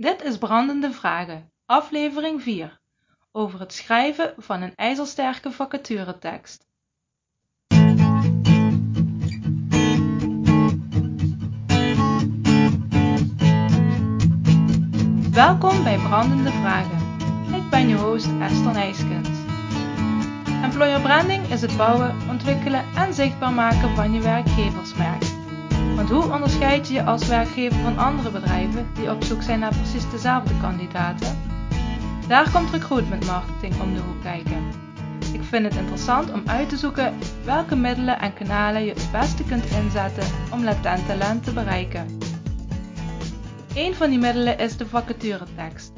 Dit is Brandende Vragen, aflevering 4, over het schrijven van een ijzersterke vacaturetekst. Welkom bij Brandende Vragen. Ik ben je host Esther Nijskens. Employer branding is het bouwen, ontwikkelen en zichtbaar maken van je werkgeversmerk. Want hoe onderscheid je je als werkgever van andere bedrijven die op zoek zijn naar precies dezelfde kandidaten? Daar komt recruitment marketing om de hoek kijken. Ik vind het interessant om uit te zoeken welke middelen en kanalen je het beste kunt inzetten om latent talent te bereiken. Een van die middelen is de vacaturetekst.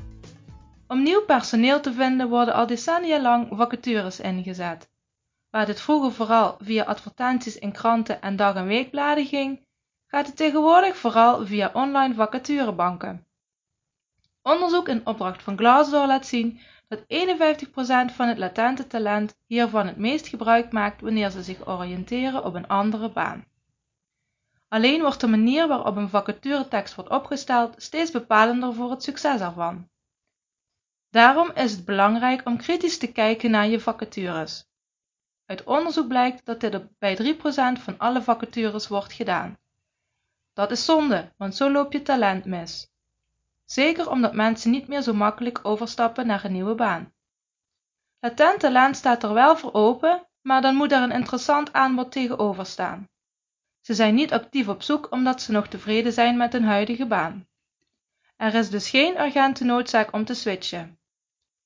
Om nieuw personeel te vinden worden al decennia lang vacatures ingezet. Waar dit vroeger vooral via advertenties in kranten en dag- en weekbladen ging, gaat het tegenwoordig vooral via online vacaturebanken. Onderzoek in opdracht van Glassdoor laat zien dat 51% van het latente talent hiervan het meest gebruik maakt wanneer ze zich oriënteren op een andere baan. Alleen wordt de manier waarop een vacaturetekst wordt opgesteld steeds bepalender voor het succes ervan. Daarom is het belangrijk om kritisch te kijken naar je vacatures. Uit onderzoek blijkt dat dit bij 3% van alle vacatures wordt gedaan. Dat is zonde, want zo loop je talent mis. Zeker omdat mensen niet meer zo makkelijk overstappen naar een nieuwe baan. Latent talent staat er wel voor open, maar dan moet er een interessant aanbod tegenover staan. Ze zijn niet actief op zoek omdat ze nog tevreden zijn met hun huidige baan. Er is dus geen urgente noodzaak om te switchen.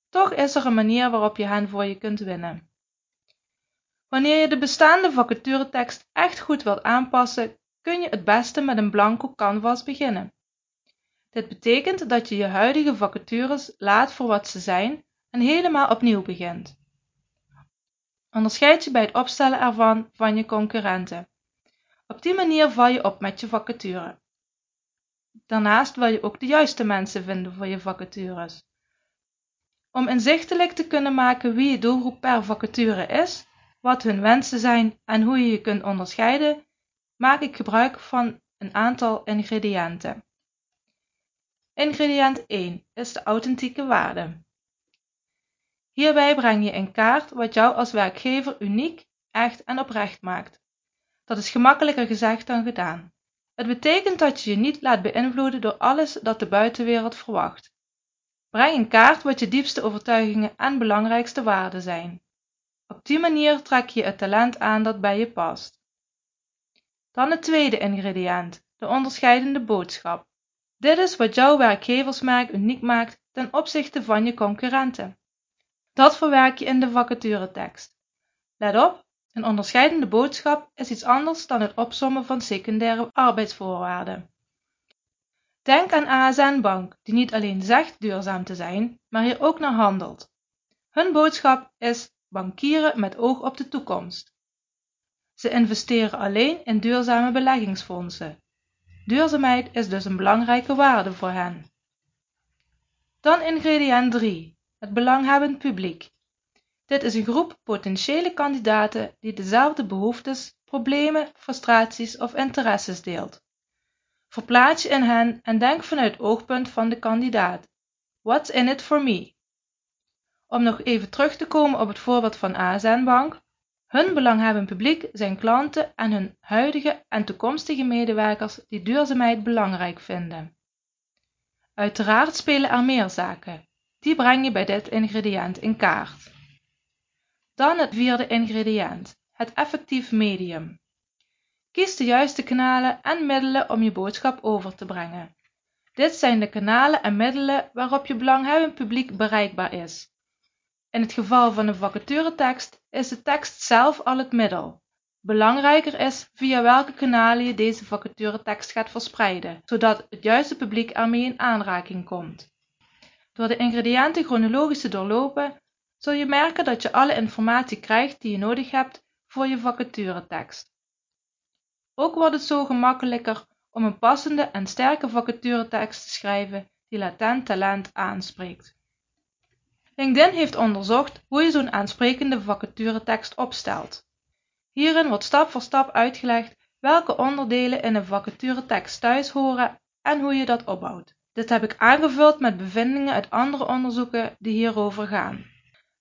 Toch is er een manier waarop je hen voor je kunt winnen. Wanneer je de bestaande vacaturetekst echt goed wilt aanpassen, kun je het beste met een blanco canvas beginnen. Dit betekent dat je je huidige vacatures laat voor wat ze zijn en helemaal opnieuw begint. Onderscheid je bij het opstellen ervan van je concurrenten. Op die manier val je op met je vacature. Daarnaast wil je ook de juiste mensen vinden voor je vacatures. Om inzichtelijk te kunnen maken wie je doelgroep per vacature is, wat hun wensen zijn en hoe je je kunt onderscheiden, maak ik gebruik van een aantal ingrediënten. Ingrediënt 1 is de authentieke waarde. Hierbij breng je in kaart wat jou als werkgever uniek, echt en oprecht maakt. Dat is gemakkelijker gezegd dan gedaan. Het betekent dat je je niet laat beïnvloeden door alles dat de buitenwereld verwacht. Breng in kaart wat je diepste overtuigingen en belangrijkste waarden zijn. Op die manier trek je het talent aan dat bij je past. Dan het tweede ingrediënt, de onderscheidende boodschap. Dit is wat jouw werkgeversmerk uniek maakt ten opzichte van je concurrenten. Dat verwerk je in de vacaturetekst. Let op, een onderscheidende boodschap is iets anders dan het opsommen van secundaire arbeidsvoorwaarden. Denk aan ASN Bank, die niet alleen zegt duurzaam te zijn, maar hier ook naar handelt. Hun boodschap is bankieren met oog op de toekomst. Ze investeren alleen in duurzame beleggingsfondsen. Duurzaamheid is dus een belangrijke waarde voor hen. Dan ingrediënt 3, het belanghebbend publiek. Dit is een groep potentiële kandidaten die dezelfde behoeftes, problemen, frustraties of interesses deelt. Verplaats je in hen en denk vanuit het oogpunt van de kandidaat. What's in it for me? Om nog even terug te komen op het voorbeeld van. Hun belanghebbend publiek zijn klanten en hun huidige en toekomstige medewerkers die duurzaamheid belangrijk vinden. Uiteraard spelen er meer zaken. Die breng je bij dit ingrediënt in kaart. Dan het vierde ingrediënt, het effectief medium. Kies de juiste kanalen en middelen om je boodschap over te brengen. Dit zijn de kanalen en middelen waarop je belanghebbend publiek bereikbaar is. In het geval van een vacaturetekst is de tekst zelf al het middel. Belangrijker is via welke kanalen je deze vacaturetekst gaat verspreiden, zodat het juiste publiek ermee in aanraking komt. Door de ingrediënten chronologisch te doorlopen, zul je merken dat je alle informatie krijgt die je nodig hebt voor je vacaturetekst. Ook wordt het zo gemakkelijker om een passende en sterke vacaturetekst te schrijven die latent talent aanspreekt. LinkedIn heeft onderzocht hoe je zo'n aansprekende vacaturetekst opstelt. Hierin wordt stap voor stap uitgelegd welke onderdelen in een vacaturetekst thuis horen en hoe je dat opbouwt. Dit heb ik aangevuld met bevindingen uit andere onderzoeken die hierover gaan.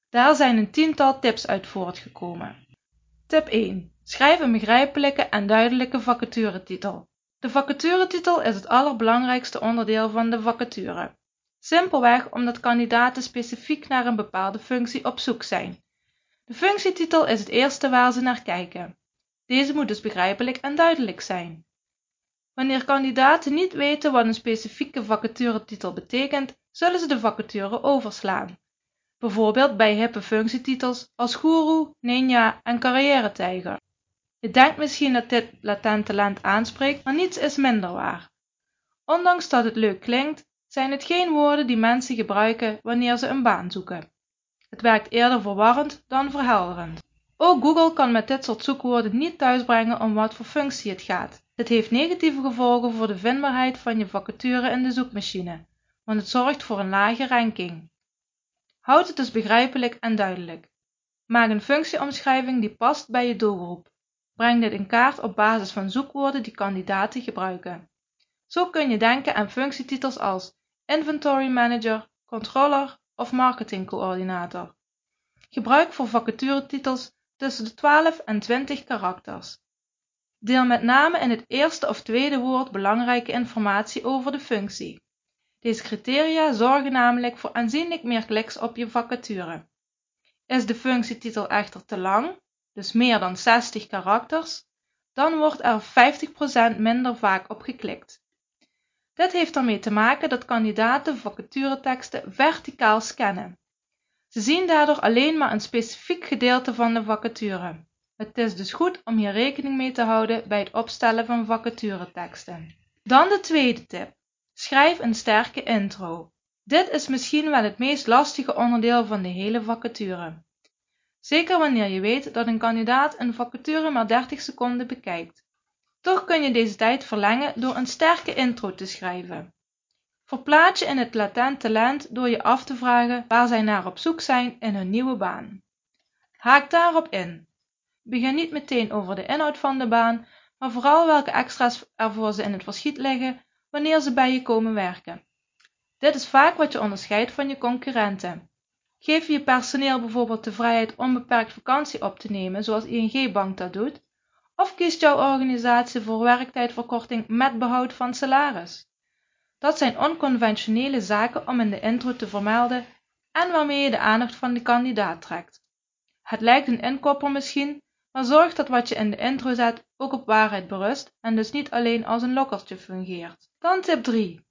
Daar zijn een tiental tips uit voortgekomen. Tip 1. Schrijf een begrijpelijke en duidelijke vacaturetitel. De vacaturetitel is het allerbelangrijkste onderdeel van de vacature. Simpelweg omdat kandidaten specifiek naar een bepaalde functie op zoek zijn. De functietitel is het eerste waar ze naar kijken. Deze moet dus begrijpelijk en duidelijk zijn. Wanneer kandidaten niet weten wat een specifieke vacaturetitel betekent, zullen ze de vacature overslaan. Bijvoorbeeld bij hippe functietitels als goeroe, ninja en carrière-tijger. Je denkt misschien dat dit latent talent aanspreekt, maar niets is minder waar. Ondanks dat het leuk klinkt, zijn het geen woorden die mensen gebruiken wanneer ze een baan zoeken. Het werkt eerder verwarrend dan verhelderend. Ook Google kan met dit soort zoekwoorden niet thuisbrengen om wat voor functie het gaat. Dit heeft negatieve gevolgen voor de vindbaarheid van je vacature in de zoekmachine, want het zorgt voor een lage ranking. Houd het dus begrijpelijk en duidelijk. Maak een functieomschrijving die past bij je doelgroep. Breng dit in kaart op basis van zoekwoorden die kandidaten gebruiken. Zo kun je denken aan functietitels als Inventory Manager, Controller of Marketingcoördinator. Gebruik voor vacaturetitels tussen de 12 en 20 karakters. Deel met name in het eerste of tweede woord belangrijke informatie over de functie. Deze criteria zorgen namelijk voor aanzienlijk meer kliks op je vacature. Is de functietitel echter te lang, dus meer dan 60 karakters, dan wordt er 50% minder vaak op geklikt. Dit heeft ermee te maken dat kandidaten vacatureteksten verticaal scannen. Ze zien daardoor alleen maar een specifiek gedeelte van de vacature. Het is dus goed om hier rekening mee te houden bij het opstellen van vacatureteksten. Dan de tweede tip. Schrijf een sterke intro. Dit is misschien wel het meest lastige onderdeel van de hele vacature. Zeker wanneer je weet dat een kandidaat een vacature maar 30 seconden bekijkt. Toch kun je deze tijd verlengen door een sterke intro te schrijven. Verplaats je in het latent talent door je af te vragen waar zij naar op zoek zijn in hun nieuwe baan. Haak daarop in. Begin niet meteen over de inhoud van de baan, maar vooral welke extra's er voor ze in het verschiet liggen wanneer ze bij je komen werken. Dit is vaak wat je onderscheidt van je concurrenten. Geef je personeel bijvoorbeeld de vrijheid onbeperkt vakantie op te nemen, zoals ING Bank dat doet, of kiest jouw organisatie voor werktijdverkorting met behoud van salaris? Dat zijn onconventionele zaken om in de intro te vermelden en waarmee je de aandacht van de kandidaat trekt. Het lijkt een inkopper misschien, maar zorg dat wat je in de intro zet ook op waarheid berust en dus niet alleen als een lokkertje fungeert. Dan tip 3.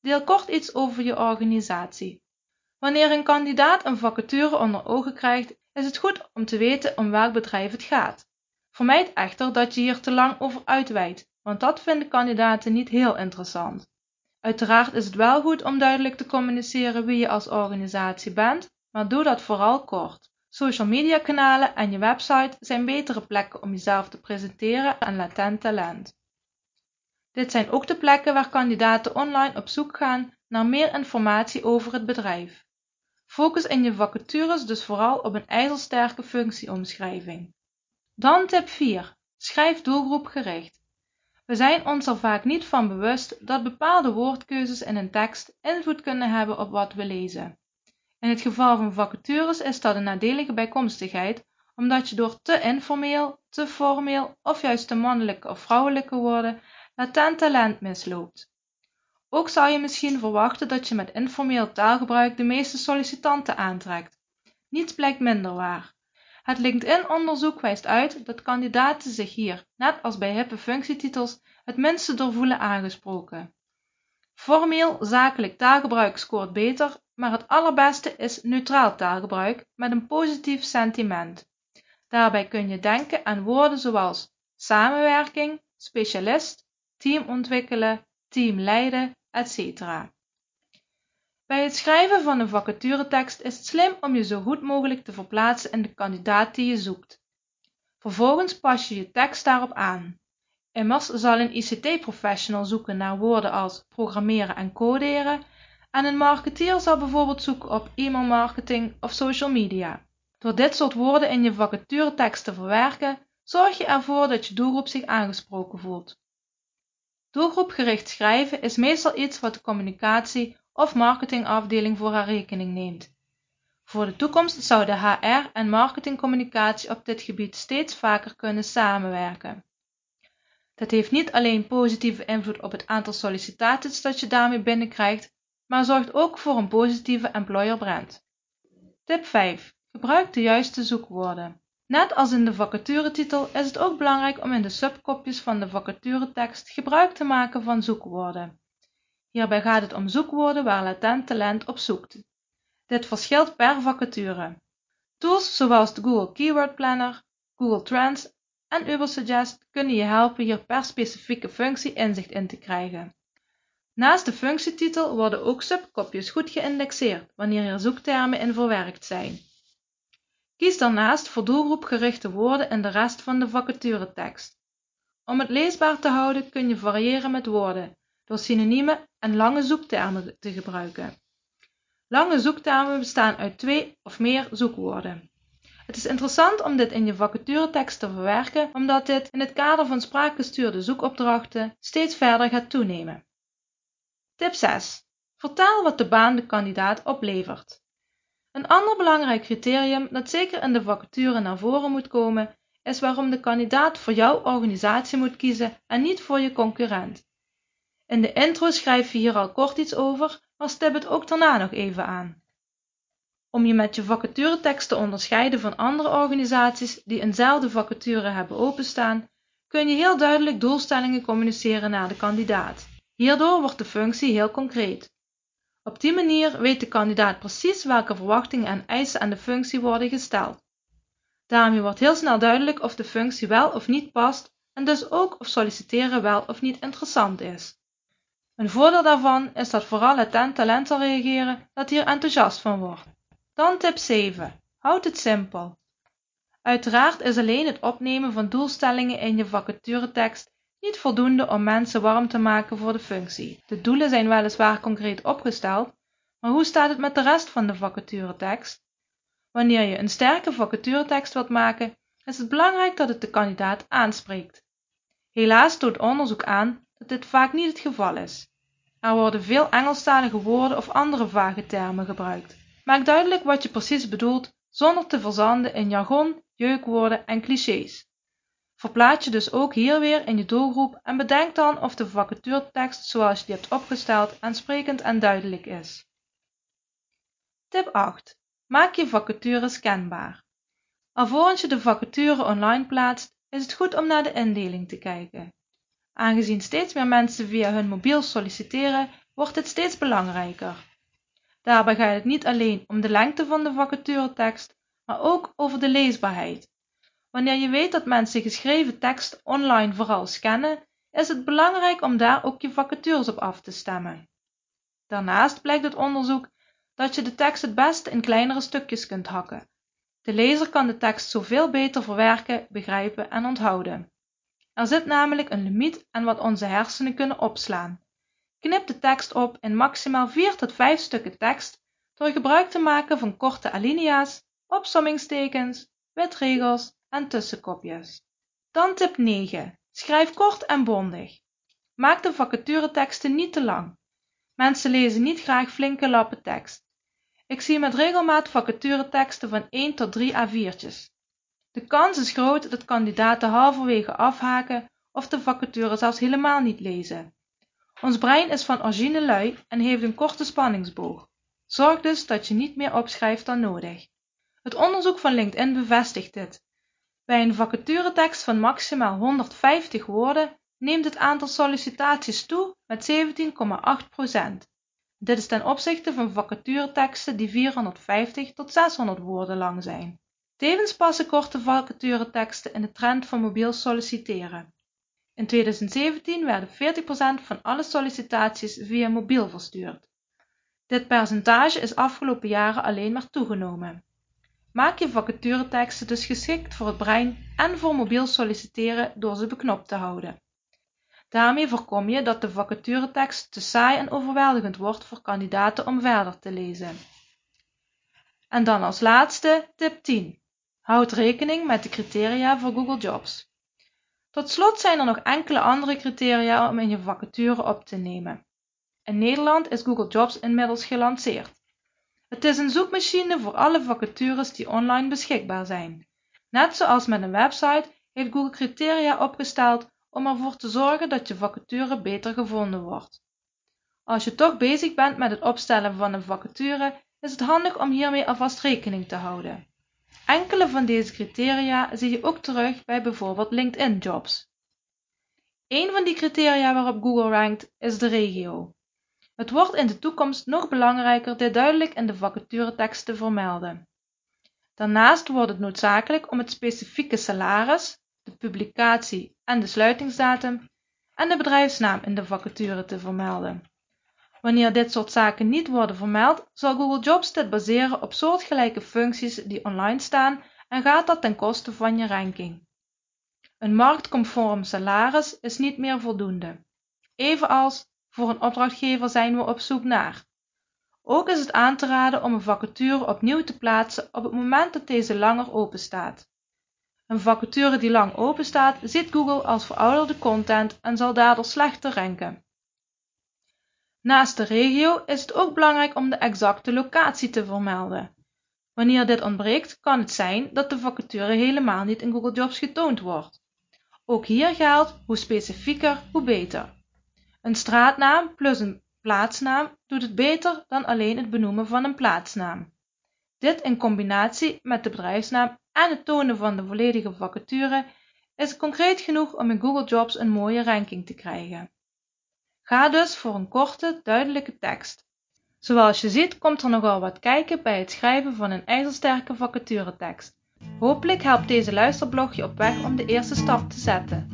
Deel kort iets over je organisatie. Wanneer een kandidaat een vacature onder ogen krijgt, is het goed om te weten om welk bedrijf het gaat. Vermijd echter dat je hier te lang over uitweidt, want dat vinden kandidaten niet heel interessant. Uiteraard is het wel goed om duidelijk te communiceren wie je als organisatie bent, maar doe dat vooral kort. Social media kanalen en je website zijn betere plekken om jezelf te presenteren aan latent talent. Dit zijn ook de plekken waar kandidaten online op zoek gaan naar meer informatie over het bedrijf. Focus in je vacatures dus vooral op een ijzersterke functieomschrijving. Dan tip 4. Schrijf doelgroepgericht. We zijn ons er vaak niet van bewust dat bepaalde woordkeuzes in een tekst invloed kunnen hebben op wat we lezen. In het geval van vacatures is dat een nadelige bijkomstigheid, omdat je door te informeel, te formeel of juist te mannelijke of vrouwelijke woorden latent talent misloopt. Ook zou je misschien verwachten dat je met informeel taalgebruik de meeste sollicitanten aantrekt. Niets blijkt minder waar. Het LinkedIn-onderzoek wijst uit dat kandidaten zich hier, net als bij hippe functietitels, het minste door voelen aangesproken. Formeel zakelijk taalgebruik scoort beter, maar het allerbeste is neutraal taalgebruik met een positief sentiment. Daarbij kun je denken aan woorden zoals samenwerking, specialist, team ontwikkelen, team leiden, etc. Bij het schrijven van een vacaturetekst is het slim om je zo goed mogelijk te verplaatsen in de kandidaat die je zoekt. Vervolgens pas je je tekst daarop aan. Immers zal een ICT-professional zoeken naar woorden als programmeren en coderen en een marketeer zal bijvoorbeeld zoeken op e-mailmarketing of social media. Door dit soort woorden in je vacaturetekst te verwerken, zorg je ervoor dat je doelgroep zich aangesproken voelt. Doelgroepgericht schrijven is meestal iets wat de communicatie of marketingafdeling voor haar rekening neemt. Voor de toekomst zouden HR en marketingcommunicatie op dit gebied steeds vaker kunnen samenwerken. Dat heeft niet alleen positieve invloed op het aantal sollicitaties dat je daarmee binnenkrijgt, maar zorgt ook voor een positieve employer brand. Tip 5. Gebruik de juiste zoekwoorden. Net als in de vacaturetitel is het ook belangrijk om in de subkopjes van de vacaturetekst gebruik te maken van zoekwoorden. Hierbij gaat het om zoekwoorden waar latent talent op zoekt. Dit verschilt per vacature. Tools zoals de Google Keyword Planner, Google Trends en Ubersuggest kunnen je helpen hier per specifieke functie inzicht in te krijgen. Naast de functietitel worden ook subkopjes goed geïndexeerd wanneer er zoektermen in verwerkt zijn. Kies daarnaast voor doelgroepgerichte woorden in de rest van de vacaturetekst. Om het leesbaar te houden kun je variëren met woorden door synoniemen en lange zoektermen te gebruiken. Lange zoektermen bestaan uit twee of meer zoekwoorden. Het is interessant om dit in je vacaturetekst te verwerken, omdat dit in het kader van spraakgestuurde zoekopdrachten steeds verder gaat toenemen. Tip 6. Vertaal wat de baan de kandidaat oplevert. Een ander belangrijk criterium dat zeker in de vacature naar voren moet komen, is waarom de kandidaat voor jouw organisatie moet kiezen en niet voor je concurrent. In de intro schrijf je hier al kort iets over, maar stip het ook daarna nog even aan. Om je met je vacaturetekst te onderscheiden van andere organisaties die eenzelfde vacature hebben openstaan, kun je heel duidelijk doelstellingen communiceren naar de kandidaat. Hierdoor wordt de functie heel concreet. Op die manier weet de kandidaat precies welke verwachtingen en eisen aan de functie worden gesteld. Daarmee wordt heel snel duidelijk of de functie wel of niet past en dus ook of solliciteren wel of niet interessant is. Een voordeel daarvan is dat vooral latent talent zal reageren dat hier enthousiast van wordt. Dan tip 7. Houd het simpel. Uiteraard is alleen het opnemen van doelstellingen in je vacaturetekst niet voldoende om mensen warm te maken voor de functie. De doelen zijn weliswaar concreet opgesteld, maar hoe staat het met de rest van de vacaturetekst? Wanneer je een sterke vacaturetekst wilt maken, is het belangrijk dat het de kandidaat aanspreekt. Helaas toont onderzoek aan dat dit vaak niet het geval is. Er worden veel Engelstalige woorden of andere vage termen gebruikt. Maak duidelijk wat je precies bedoelt zonder te verzanden in jargon, jeukwoorden en clichés. Verplaats je dus ook hier weer in je doelgroep en bedenk dan of de vacaturetekst zoals je die hebt opgesteld aansprekend en duidelijk is. Tip 8. Maak je vacatures kenbaar. Alvorens je de vacature online plaatst, is het goed om naar de indeling te kijken. Aangezien steeds meer mensen via hun mobiel solliciteren, wordt dit steeds belangrijker. Daarbij gaat het niet alleen om de lengte van de vacaturetekst, maar ook over de leesbaarheid. Wanneer je weet dat mensen geschreven tekst online vooral scannen, is het belangrijk om daar ook je vacatures op af te stemmen. Daarnaast blijkt uit onderzoek dat je de tekst het beste in kleinere stukjes kunt hakken. De lezer kan de tekst zoveel beter verwerken, begrijpen en onthouden. Er zit namelijk een limiet aan wat onze hersenen kunnen opslaan. Knip de tekst op in maximaal 4 tot 5 stukken tekst door gebruik te maken van korte alinea's, opsommingstekens, witregels en tussenkopjes. Dan tip 9. Schrijf kort en bondig. Maak de vacatureteksten niet te lang. Mensen lezen niet graag flinke lappen tekst. Ik zie met regelmaat vacatureteksten van 1 tot 3 A4'tjes. De kans is groot dat kandidaten halverwege afhaken of de vacature zelfs helemaal niet lezen. Ons brein is van origine lui en heeft een korte spanningsboog. Zorg dus dat je niet meer opschrijft dan nodig. Het onderzoek van LinkedIn bevestigt dit. Bij een vacaturetekst van maximaal 150 woorden neemt het aantal sollicitaties toe met 17,8%. Dit is ten opzichte van vacatureteksten die 450 tot 600 woorden lang zijn. Tevens passen korte vacatureteksten in de trend van mobiel solliciteren. In 2017 werden 40% van alle sollicitaties via mobiel verstuurd. Dit percentage is afgelopen jaren alleen maar toegenomen. Maak je vacatureteksten dus geschikt voor het brein en voor mobiel solliciteren door ze beknopt te houden. Daarmee voorkom je dat de vacaturetekst te saai en overweldigend wordt voor kandidaten om verder te lezen. En dan als laatste tip 10. Houd rekening met de criteria voor Google Jobs. Tot slot zijn er nog enkele andere criteria om in je vacature op te nemen. In Nederland is Google Jobs inmiddels gelanceerd. Het is een zoekmachine voor alle vacatures die online beschikbaar zijn. Net zoals met een website heeft Google criteria opgesteld om ervoor te zorgen dat je vacature beter gevonden wordt. Als je toch bezig bent met het opstellen van een vacature, is het handig om hiermee alvast rekening te houden. Enkele van deze criteria zie je ook terug bij bijvoorbeeld LinkedIn Jobs. Een van die criteria waarop Google rankt is de regio. Het wordt in de toekomst nog belangrijker dit duidelijk in de vacaturetekst te vermelden. Daarnaast wordt het noodzakelijk om het specifieke salaris, de publicatie en de sluitingsdatum en de bedrijfsnaam in de vacature te vermelden. Wanneer dit soort zaken niet worden vermeld, zal Google Jobs dit baseren op soortgelijke functies die online staan en gaat dat ten koste van je ranking. Een marktconform salaris is niet meer voldoende. Evenals voor een opdrachtgever zijn we op zoek naar. Ook is het aan te raden om een vacature opnieuw te plaatsen op het moment dat deze langer openstaat. Een vacature die lang openstaat ziet Google als verouderde content en zal daardoor slechter ranken. Naast de regio is het ook belangrijk om de exacte locatie te vermelden. Wanneer dit ontbreekt, kan het zijn dat de vacature helemaal niet in Google Jobs getoond wordt. Ook hier geldt, hoe specifieker, hoe beter. Een straatnaam plus een plaatsnaam doet het beter dan alleen het benoemen van een plaatsnaam. Dit in combinatie met de bedrijfsnaam en het tonen van de volledige vacature is concreet genoeg om in Google Jobs een mooie ranking te krijgen. Ga dus voor een korte, duidelijke tekst. Zoals je ziet komt er nogal wat kijken bij het schrijven van een ijzersterke vacaturetekst. Hopelijk helpt deze luisterblog je op weg om de eerste stap te zetten.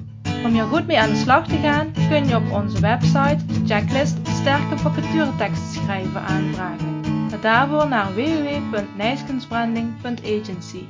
Om hier goed mee aan de slag te gaan kun je op onze website de checklist sterke vacaturetekst schrijven aanvragen. Ga daarvoor naar www.nijskensbranding.agency.